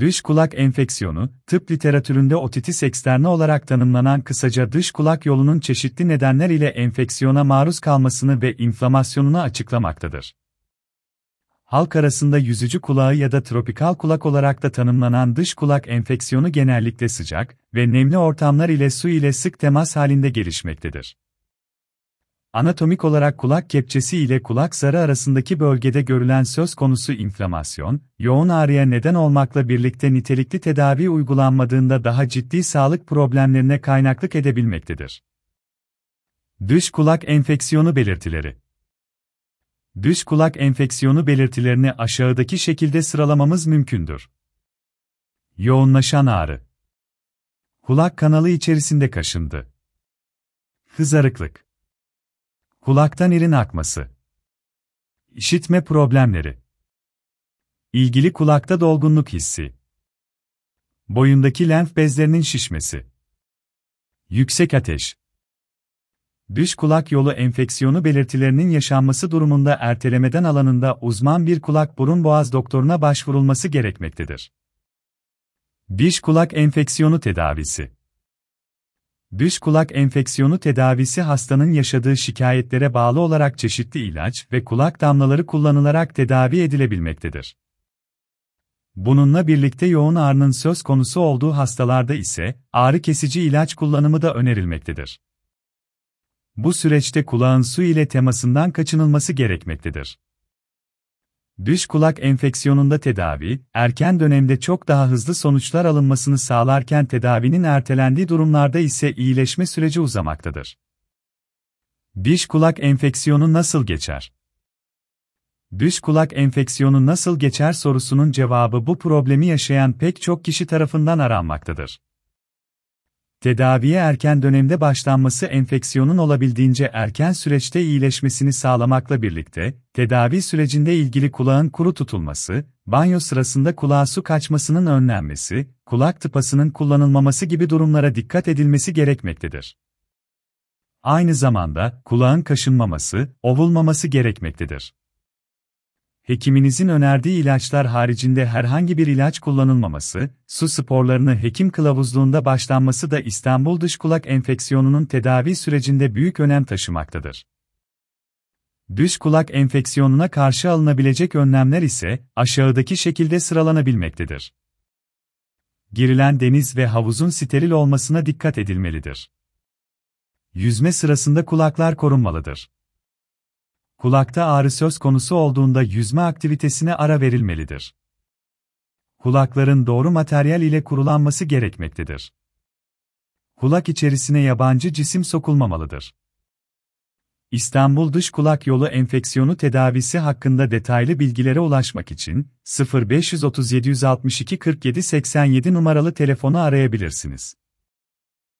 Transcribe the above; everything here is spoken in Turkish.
Dış kulak enfeksiyonu, tıp literatüründe otitis externa olarak tanımlanan kısaca dış kulak yolunun çeşitli nedenler ile enfeksiyona maruz kalmasını ve inflamasyonunu açıklamaktadır. Halk arasında yüzücü kulağı ya da tropikal kulak olarak da tanımlanan dış kulak enfeksiyonu genellikle sıcak ve nemli ortamlar ile su ile sık temas halinde gelişmektedir. Anatomik olarak kulak kepçesi ile kulak zarı arasındaki bölgede görülen söz konusu inflamasyon, yoğun ağrıya neden olmakla birlikte nitelikli tedavi uygulanmadığında daha ciddi sağlık problemlerine kaynaklık edebilmektedir. Dış kulak enfeksiyonu belirtileri Dış kulak enfeksiyonu belirtilerini aşağıdaki şekilde sıralamamız mümkündür. Yoğunlaşan ağrı. Kulak kanalı içerisinde kaşındı. Kızarıklık. Kulaktan irin akması. İşitme problemleri. İlgili kulakta dolgunluk hissi. Boyundaki lenf bezlerinin şişmesi. Yüksek ateş. Dış kulak yolu enfeksiyonu belirtilerinin yaşanması durumunda ertelemeden alanında uzman bir kulak burun boğaz doktoruna başvurulması gerekmektedir. Diş kulak enfeksiyonu tedavisi Dış kulak enfeksiyonu tedavisi hastanın yaşadığı şikayetlere bağlı olarak çeşitli ilaç ve kulak damlaları kullanılarak tedavi edilebilmektedir. Bununla birlikte yoğun ağrının söz konusu olduğu hastalarda ise ağrı kesici ilaç kullanımı da önerilmektedir. Bu süreçte kulağın su ile temasından kaçınılması gerekmektedir. Dış kulak enfeksiyonunda tedavi, erken dönemde çok daha hızlı sonuçlar alınmasını sağlarken tedavinin ertelendiği durumlarda ise iyileşme süreci uzamaktadır. Diş kulak enfeksiyonu nasıl geçer? Dış kulak enfeksiyonu nasıl geçer sorusunun cevabı bu problemi yaşayan pek çok kişi tarafından aranmaktadır. Tedaviye erken dönemde başlanması enfeksiyonun olabildiğince erken süreçte iyileşmesini sağlamakla birlikte, tedavi sürecinde ilgili kulağın kuru tutulması, banyo sırasında kulağa su kaçmasının önlenmesi, kulak tıpasının kullanılmaması gibi durumlara dikkat edilmesi gerekmektedir. Aynı zamanda, kulağın kaşınmaması, ovulmaması gerekmektedir hekiminizin önerdiği ilaçlar haricinde herhangi bir ilaç kullanılmaması, su sporlarını hekim kılavuzluğunda başlanması da İstanbul dış kulak enfeksiyonunun tedavi sürecinde büyük önem taşımaktadır. Dış kulak enfeksiyonuna karşı alınabilecek önlemler ise aşağıdaki şekilde sıralanabilmektedir. Girilen deniz ve havuzun steril olmasına dikkat edilmelidir. Yüzme sırasında kulaklar korunmalıdır. Kulakta ağrı söz konusu olduğunda yüzme aktivitesine ara verilmelidir. Kulakların doğru materyal ile kurulanması gerekmektedir. Kulak içerisine yabancı cisim sokulmamalıdır. İstanbul Dış Kulak Yolu enfeksiyonu tedavisi hakkında detaylı bilgilere ulaşmak için 0530 762 47 87 numaralı telefonu arayabilirsiniz.